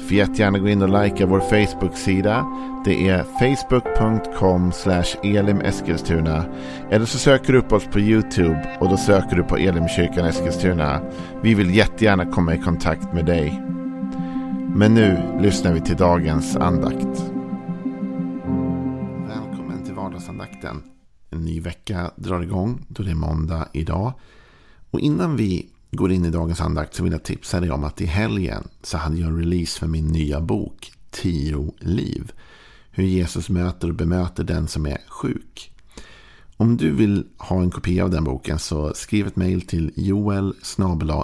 Får jättegärna gå in och likea vår Facebook-sida. Det är facebook.com elimeskilstuna. Eller så söker du upp oss på YouTube och då söker du på Elimkyrkan Eskilstuna. Vi vill jättegärna komma i kontakt med dig. Men nu lyssnar vi till dagens andakt. Välkommen till vardagsandakten. En ny vecka drar igång då det är måndag idag. Och innan vi går in i dagens andakt så vill jag tipsa dig om att i helgen så hade jag en release för min nya bok Tio liv. Hur Jesus möter och bemöter den som är sjuk. Om du vill ha en kopia av den boken så skriv ett mejl till joel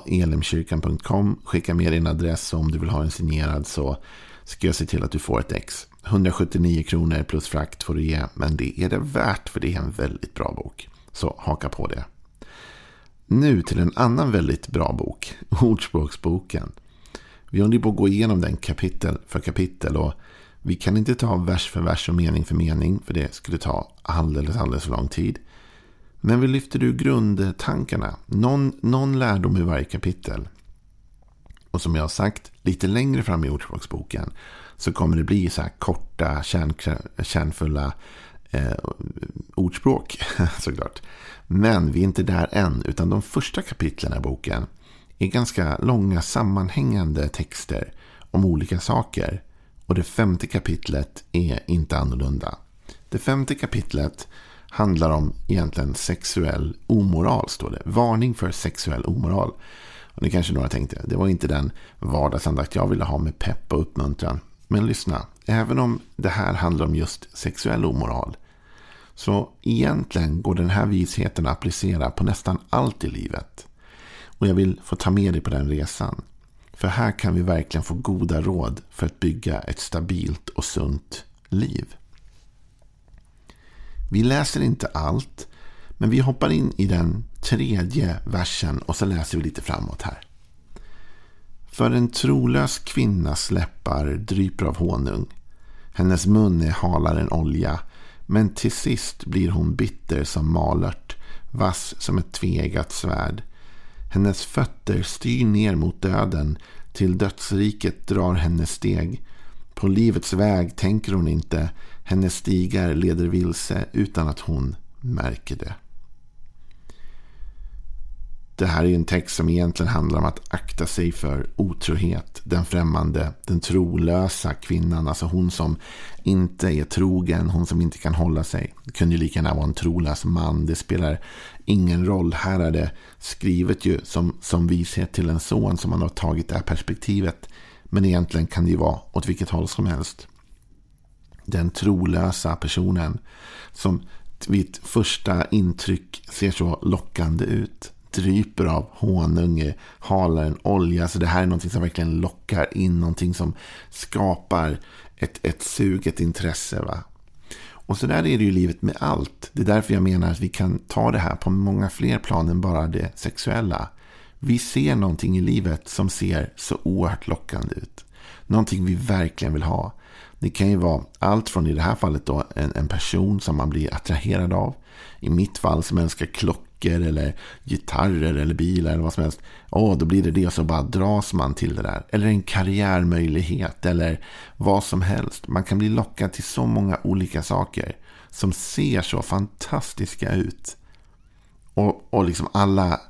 elimkyrkan.com Skicka med din adress och om du vill ha den signerad så ska jag se till att du får ett ex. 179 kronor plus frakt får du ge men det är det värt för det är en väldigt bra bok. Så haka på det. Nu till en annan väldigt bra bok, Ordspråksboken. Vi håller på att gå igenom den kapitel för kapitel och vi kan inte ta vers för vers och mening för mening för det skulle ta alldeles, alldeles för lång tid. Men vi lyfter ur grundtankarna, någon, någon lärdom i varje kapitel. Och som jag har sagt, lite längre fram i Ordspråksboken så kommer det bli så här korta, kärn, kärnfulla eh, ordspråk såklart. Men vi är inte där än, utan de första kapitlen i boken är ganska långa sammanhängande texter om olika saker. Och det femte kapitlet är inte annorlunda. Det femte kapitlet handlar om egentligen sexuell omoral, står det. Varning för sexuell omoral. Och det kanske några tänkte, det var inte den vardagsandakt jag ville ha med pepp och uppmuntran. Men lyssna, även om det här handlar om just sexuell omoral så egentligen går den här visheten att applicera på nästan allt i livet. Och jag vill få ta med dig på den resan. För här kan vi verkligen få goda råd för att bygga ett stabilt och sunt liv. Vi läser inte allt, men vi hoppar in i den tredje versen och så läser vi lite framåt här. För en trolös kvinnas läppar dryper av honung. Hennes mun är halare än olja men till sist blir hon bitter som malört, vass som ett tvegat svärd. Hennes fötter styr ner mot döden, till dödsriket drar hennes steg. På livets väg tänker hon inte, hennes stigar leder vilse utan att hon märker det. Det här är en text som egentligen handlar om att akta sig för otrohet. Den främmande, den trolösa kvinnan. Alltså hon som inte är trogen, hon som inte kan hålla sig. Det kunde ju lika gärna vara en trolös man. Det spelar ingen roll. Här är det skrivet ju som, som vishet till en son som man har tagit det här perspektivet. Men egentligen kan det ju vara åt vilket håll som helst. Den trolösa personen som vid ett första intryck ser så lockande ut dryper av honung, halar en olja. Så det här är någonting som verkligen lockar in, någonting som skapar ett, ett sug, ett intresse. Va? Och så där är det ju livet med allt. Det är därför jag menar att vi kan ta det här på många fler plan än bara det sexuella. Vi ser någonting i livet som ser så oerhört lockande ut. Någonting vi verkligen vill ha. Det kan ju vara allt från i det här fallet då en, en person som man blir attraherad av. I mitt fall som älskar klockor eller gitarrer eller bilar eller vad som helst. Åh, då blir det det och så bara dras man till det där. Eller en karriärmöjlighet eller vad som helst. Man kan bli lockad till så många olika saker som ser så fantastiska ut. Och, och liksom alla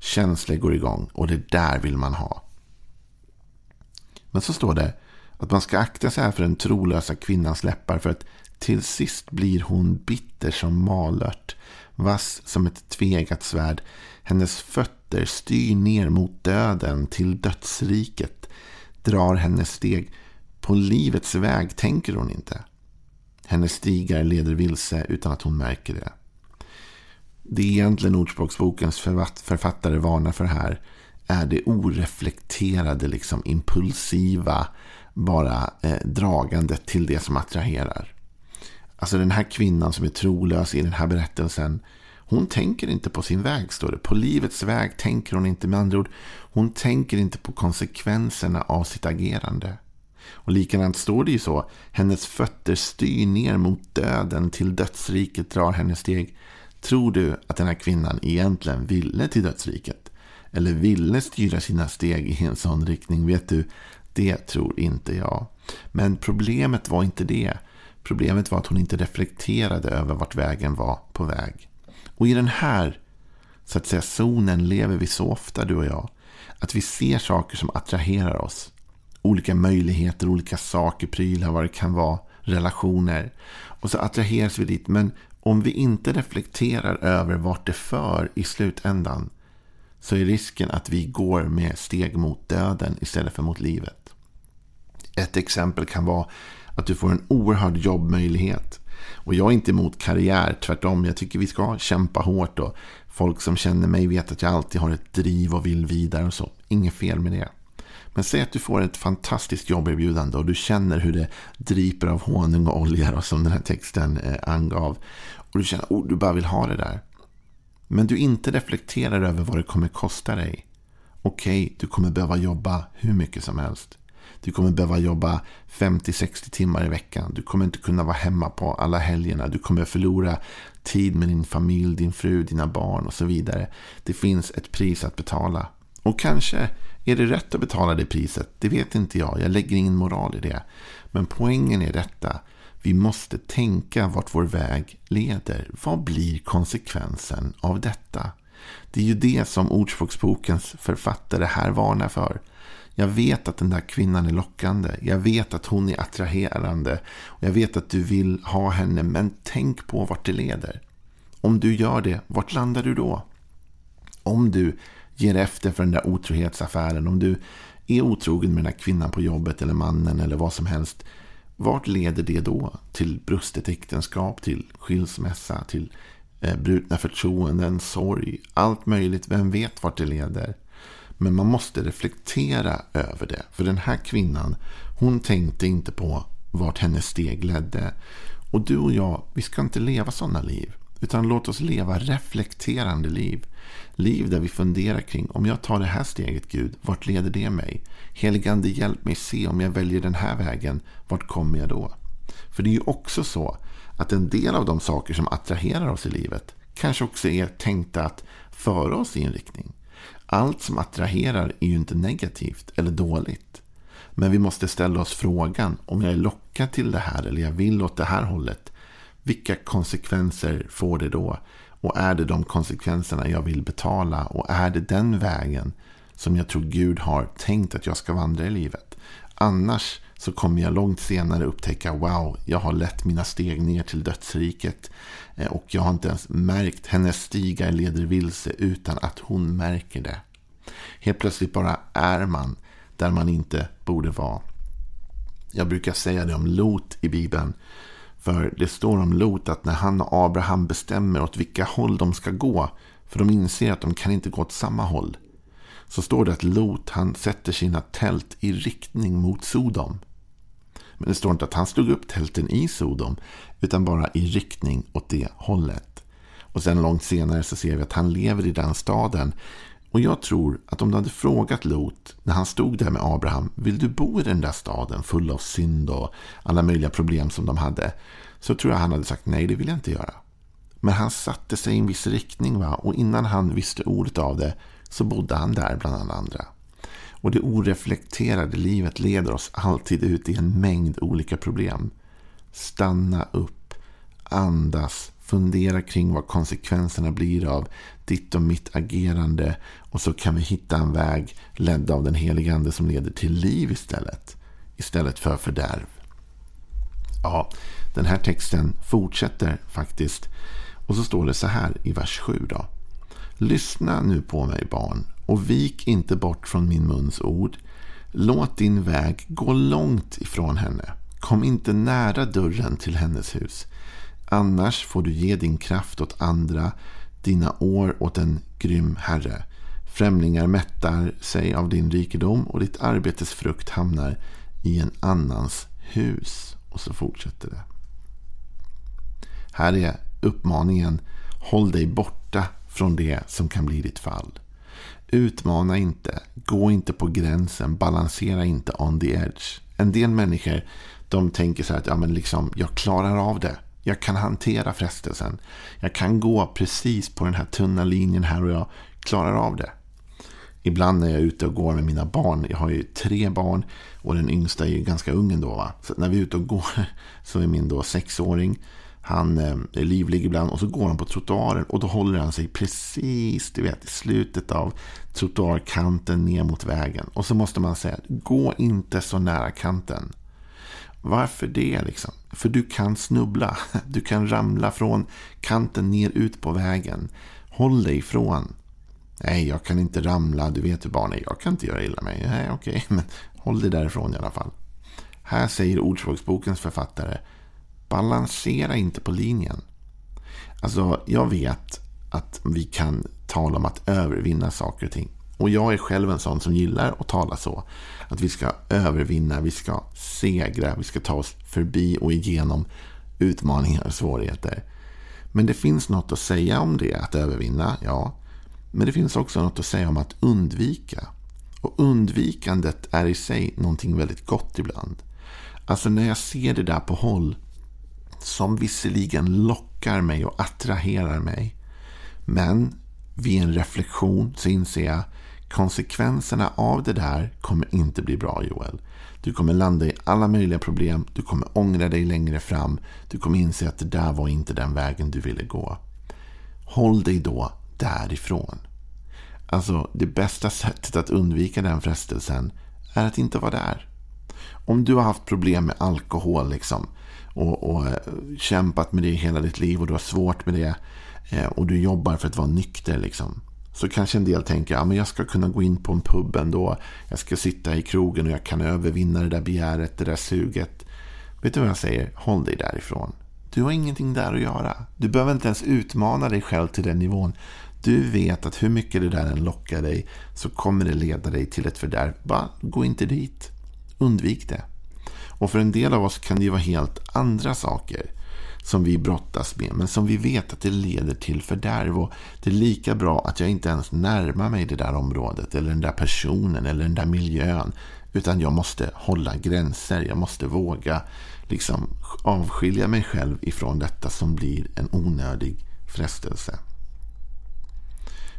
känslor går igång och det där vill man ha. Men så står det att man ska akta sig här för den trolösa kvinnans läppar för att till sist blir hon bitter som malört, vass som ett tvegat svärd. Hennes fötter styr ner mot döden till dödsriket, drar hennes steg. På livets väg tänker hon inte. Hennes stigar leder vilse utan att hon märker det. Det är egentligen Ordspråksbokens författare varnar för här är det oreflekterade, liksom impulsiva, bara eh, dragandet till det som attraherar. Alltså den här kvinnan som är trolös i den här berättelsen. Hon tänker inte på sin väg, står det. På livets väg tänker hon inte. Med andra ord, hon tänker inte på konsekvenserna av sitt agerande. Och likadant står det ju så. Hennes fötter styr ner mot döden. Till dödsriket drar hennes steg. Tror du att den här kvinnan egentligen ville till dödsriket? Eller ville styra sina steg i en sån riktning? Vet du, det tror inte jag. Men problemet var inte det. Problemet var att hon inte reflekterade över vart vägen var på väg. Och i den här så att säga zonen lever vi så ofta du och jag. Att vi ser saker som attraherar oss. Olika möjligheter, olika saker, prylar, vad det kan vara, relationer. Och så attraheras vi dit. Men om vi inte reflekterar över vart det för i slutändan så är risken att vi går med steg mot döden istället för mot livet. Ett exempel kan vara att du får en oerhörd jobbmöjlighet. Och jag är inte emot karriär, tvärtom. Jag tycker vi ska kämpa hårt. Och folk som känner mig vet att jag alltid har ett driv och vill vidare och så. Inget fel med det. Men säg att du får ett fantastiskt jobberbjudande och du känner hur det driper av honung och olja som den här texten eh, angav. Och du känner att oh, du bara vill ha det där. Men du inte reflekterar över vad det kommer kosta dig. Okej, okay, du kommer behöva jobba hur mycket som helst. Du kommer behöva jobba 50-60 timmar i veckan. Du kommer inte kunna vara hemma på alla helgerna. Du kommer förlora tid med din familj, din fru, dina barn och så vidare. Det finns ett pris att betala. Och kanske är det rätt att betala det priset. Det vet inte jag. Jag lägger ingen moral i det. Men poängen är detta. Vi måste tänka vart vår väg leder. Vad blir konsekvensen av detta? Det är ju det som Ordspråksbokens författare här varnar för. Jag vet att den där kvinnan är lockande. Jag vet att hon är attraherande. Och jag vet att du vill ha henne. Men tänk på vart det leder. Om du gör det, vart landar du då? Om du ger efter för den där otrohetsaffären. Om du är otrogen med den där kvinnan på jobbet eller mannen eller vad som helst. Vart leder det då? Till brustet äktenskap, till skilsmässa, till eh, brutna förtroenden, sorg, allt möjligt. Vem vet vart det leder? Men man måste reflektera över det. För den här kvinnan, hon tänkte inte på vart hennes steg ledde. Och du och jag, vi ska inte leva sådana liv. Utan låt oss leva reflekterande liv. Liv där vi funderar kring, om jag tar det här steget Gud, vart leder det mig? Heligande hjälp mig se om jag väljer den här vägen, vart kommer jag då? För det är ju också så att en del av de saker som attraherar oss i livet kanske också är tänkta att föra oss i en riktning. Allt som attraherar är ju inte negativt eller dåligt. Men vi måste ställa oss frågan om jag är lockad till det här eller jag vill åt det här hållet. Vilka konsekvenser får det då? Och är det de konsekvenserna jag vill betala? Och är det den vägen som jag tror Gud har tänkt att jag ska vandra i livet? Annars så kommer jag långt senare upptäcka wow, jag har lett mina steg ner till dödsriket. Eh, och jag har inte ens märkt hennes stigar leder vilse utan att hon märker det. Helt plötsligt bara är man där man inte borde vara. Jag brukar säga det om Lot i Bibeln. För det står om Lot att när han och Abraham bestämmer åt vilka håll de ska gå. För de inser att de kan inte gå åt samma håll. Så står det att Lot han sätter sina tält i riktning mot Sodom. Men det står inte att han slog upp tälten i Sodom. Utan bara i riktning åt det hållet. Och sen långt senare så ser vi att han lever i den staden. Och jag tror att om du hade frågat Lot när han stod där med Abraham. Vill du bo i den där staden full av synd och alla möjliga problem som de hade. Så tror jag han hade sagt nej, det vill jag inte göra. Men han satte sig i en viss riktning. Va? Och innan han visste ordet av det så bodde han där bland alla andra. Och det oreflekterade livet leder oss alltid ut i en mängd olika problem. Stanna upp, andas, fundera kring vad konsekvenserna blir av ditt och mitt agerande. Och så kan vi hitta en väg ledd av den helige Ande som leder till liv istället. Istället för fördärv. Ja, den här texten fortsätter faktiskt. Och så står det så här i vers 7 då. Lyssna nu på mig barn och vik inte bort från min muns ord. Låt din väg gå långt ifrån henne. Kom inte nära dörren till hennes hus. Annars får du ge din kraft åt andra, dina år åt en grym herre. Främlingar mättar sig av din rikedom och ditt arbetes frukt hamnar i en annans hus. Och så fortsätter det. Här är uppmaningen Håll dig borta från det som kan bli ditt fall. Utmana inte, gå inte på gränsen, balansera inte on the edge. En del människor de tänker så här att ja, men liksom, jag klarar av det. Jag kan hantera frestelsen. Jag kan gå precis på den här tunna linjen här och jag klarar av det. Ibland när jag är ute och går med mina barn, jag har ju tre barn och den yngsta är ju ganska ung ändå. Va? Så när vi är ute och går så är min då sexåring, han eh, är livlig ibland och så går han på trottoaren och då håller han sig precis du vet, i slutet av trottoarkanten ner mot vägen. Och så måste man säga, gå inte så nära kanten. Varför det liksom? För du kan snubbla. Du kan ramla från kanten ner ut på vägen. Håll dig ifrån. Nej, jag kan inte ramla. Du vet hur barn är. Jag kan inte göra illa mig. Nej, okej. Men håll dig därifrån i alla fall. Här säger Ordspråksbokens författare. Balansera inte på linjen. Alltså, jag vet att vi kan tala om att övervinna saker och ting. Och jag är själv en sån som gillar att tala så. Att vi ska övervinna, vi ska segra, vi ska ta oss förbi och igenom utmaningar och svårigheter. Men det finns något att säga om det, att övervinna, ja. Men det finns också något att säga om att undvika. Och undvikandet är i sig någonting väldigt gott ibland. Alltså när jag ser det där på håll som visserligen lockar mig och attraherar mig. Men vid en reflektion så inser jag konsekvenserna av det där kommer inte bli bra Joel. Du kommer landa i alla möjliga problem. Du kommer ångra dig längre fram. Du kommer inse att det där var inte den vägen du ville gå. Håll dig då därifrån. Alltså, det bästa sättet att undvika den frestelsen är att inte vara där. Om du har haft problem med alkohol liksom, och, och eh, kämpat med det hela ditt liv och du har svårt med det eh, och du jobbar för att vara nykter. Liksom, så kanske en del tänker att ja, jag ska kunna gå in på en pub ändå. Jag ska sitta i krogen och jag kan övervinna det där begäret, det där suget. Vet du vad jag säger? Håll dig därifrån. Du har ingenting där att göra. Du behöver inte ens utmana dig själv till den nivån. Du vet att hur mycket det där än lockar dig så kommer det leda dig till ett fördärv. Bara gå inte dit. Undvik det. Och för en del av oss kan det ju vara helt andra saker som vi brottas med. Men som vi vet att det leder till fördärv. Och det är lika bra att jag inte ens närmar mig det där området. Eller den där personen eller den där miljön. Utan jag måste hålla gränser. Jag måste våga liksom avskilja mig själv ifrån detta som blir en onödig frestelse.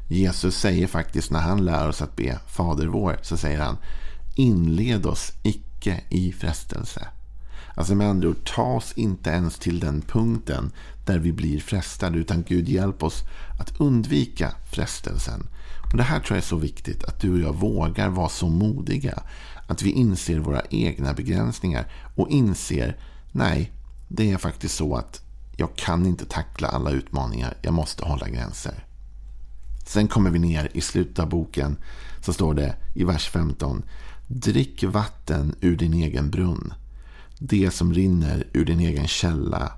Jesus säger faktiskt när han lär oss att be Fader vår så säger han Inled oss icke i frestelse. Alltså med andra ord, ta oss inte ens till den punkten där vi blir frestade. Utan Gud hjälp oss att undvika frestelsen. Och Det här tror jag är så viktigt. Att du och jag vågar vara så modiga. Att vi inser våra egna begränsningar. Och inser, nej, det är faktiskt så att jag kan inte tackla alla utmaningar. Jag måste hålla gränser. Sen kommer vi ner i slutet av boken. Så står det i vers 15. Drick vatten ur din egen brunn det som rinner ur din egen källa.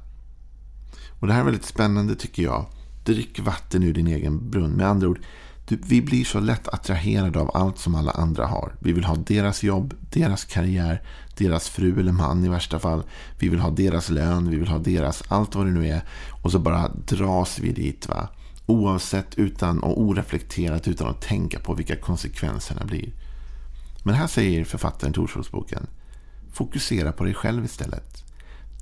Och Det här är väldigt spännande tycker jag. Drick vatten ur din egen brunn. Med andra ord, du, vi blir så lätt attraherade av allt som alla andra har. Vi vill ha deras jobb, deras karriär, deras fru eller man i värsta fall. Vi vill ha deras lön, vi vill ha deras, allt vad det nu är. Och så bara dras vi dit. va. Oavsett utan och oreflekterat utan att tänka på vilka konsekvenserna blir. Men här säger författaren till Ordspråksboken Fokusera på dig själv istället.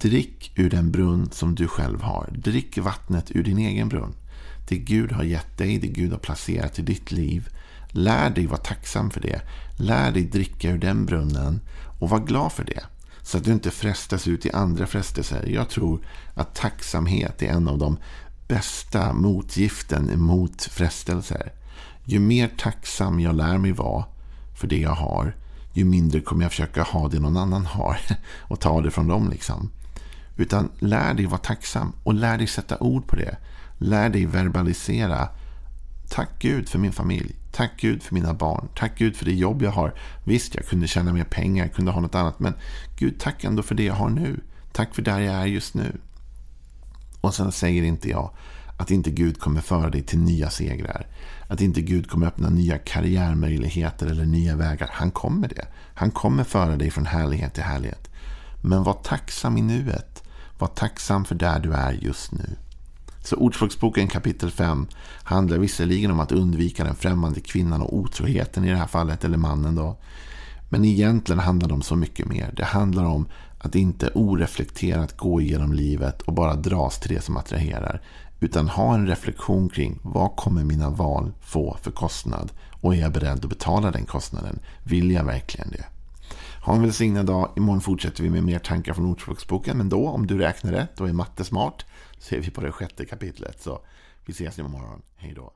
Drick ur den brunn som du själv har. Drick vattnet ur din egen brunn. Det Gud har gett dig, det Gud har placerat i ditt liv. Lär dig vara tacksam för det. Lär dig dricka ur den brunnen och var glad för det. Så att du inte frestas ut i andra frestelser. Jag tror att tacksamhet är en av de bästa motgiften mot frestelser. Ju mer tacksam jag lär mig vara för det jag har, ju mindre kommer jag försöka ha det någon annan har och ta det från dem. liksom. Utan lär dig vara tacksam och lär dig sätta ord på det. Lär dig verbalisera. Tack Gud för min familj. Tack Gud för mina barn. Tack Gud för det jobb jag har. Visst, jag kunde tjäna mer pengar, jag kunde ha något annat. Men Gud, tack ändå för det jag har nu. Tack för där jag är just nu. Och sen säger inte jag att inte Gud kommer föra dig till nya segrar. Att inte Gud kommer öppna nya karriärmöjligheter eller nya vägar. Han kommer det. Han kommer föra dig från härlighet till härlighet. Men var tacksam i nuet. Var tacksam för där du är just nu. Så Ordspråksboken kapitel 5 handlar visserligen om att undvika den främmande kvinnan och otroheten i det här fallet, eller mannen då. Men egentligen handlar det om så mycket mer. Det handlar om att inte oreflekterat gå igenom livet och bara dras till det som attraherar. Utan ha en reflektion kring vad kommer mina val få för kostnad? Och är jag beredd att betala den kostnaden? Vill jag verkligen det? Ha en välsignad dag. Imorgon fortsätter vi med mer tankar från Ordspråksboken. Men då, om du räknar rätt och är matte smart. så är vi på det sjätte kapitlet. Så vi ses imorgon. Hej då.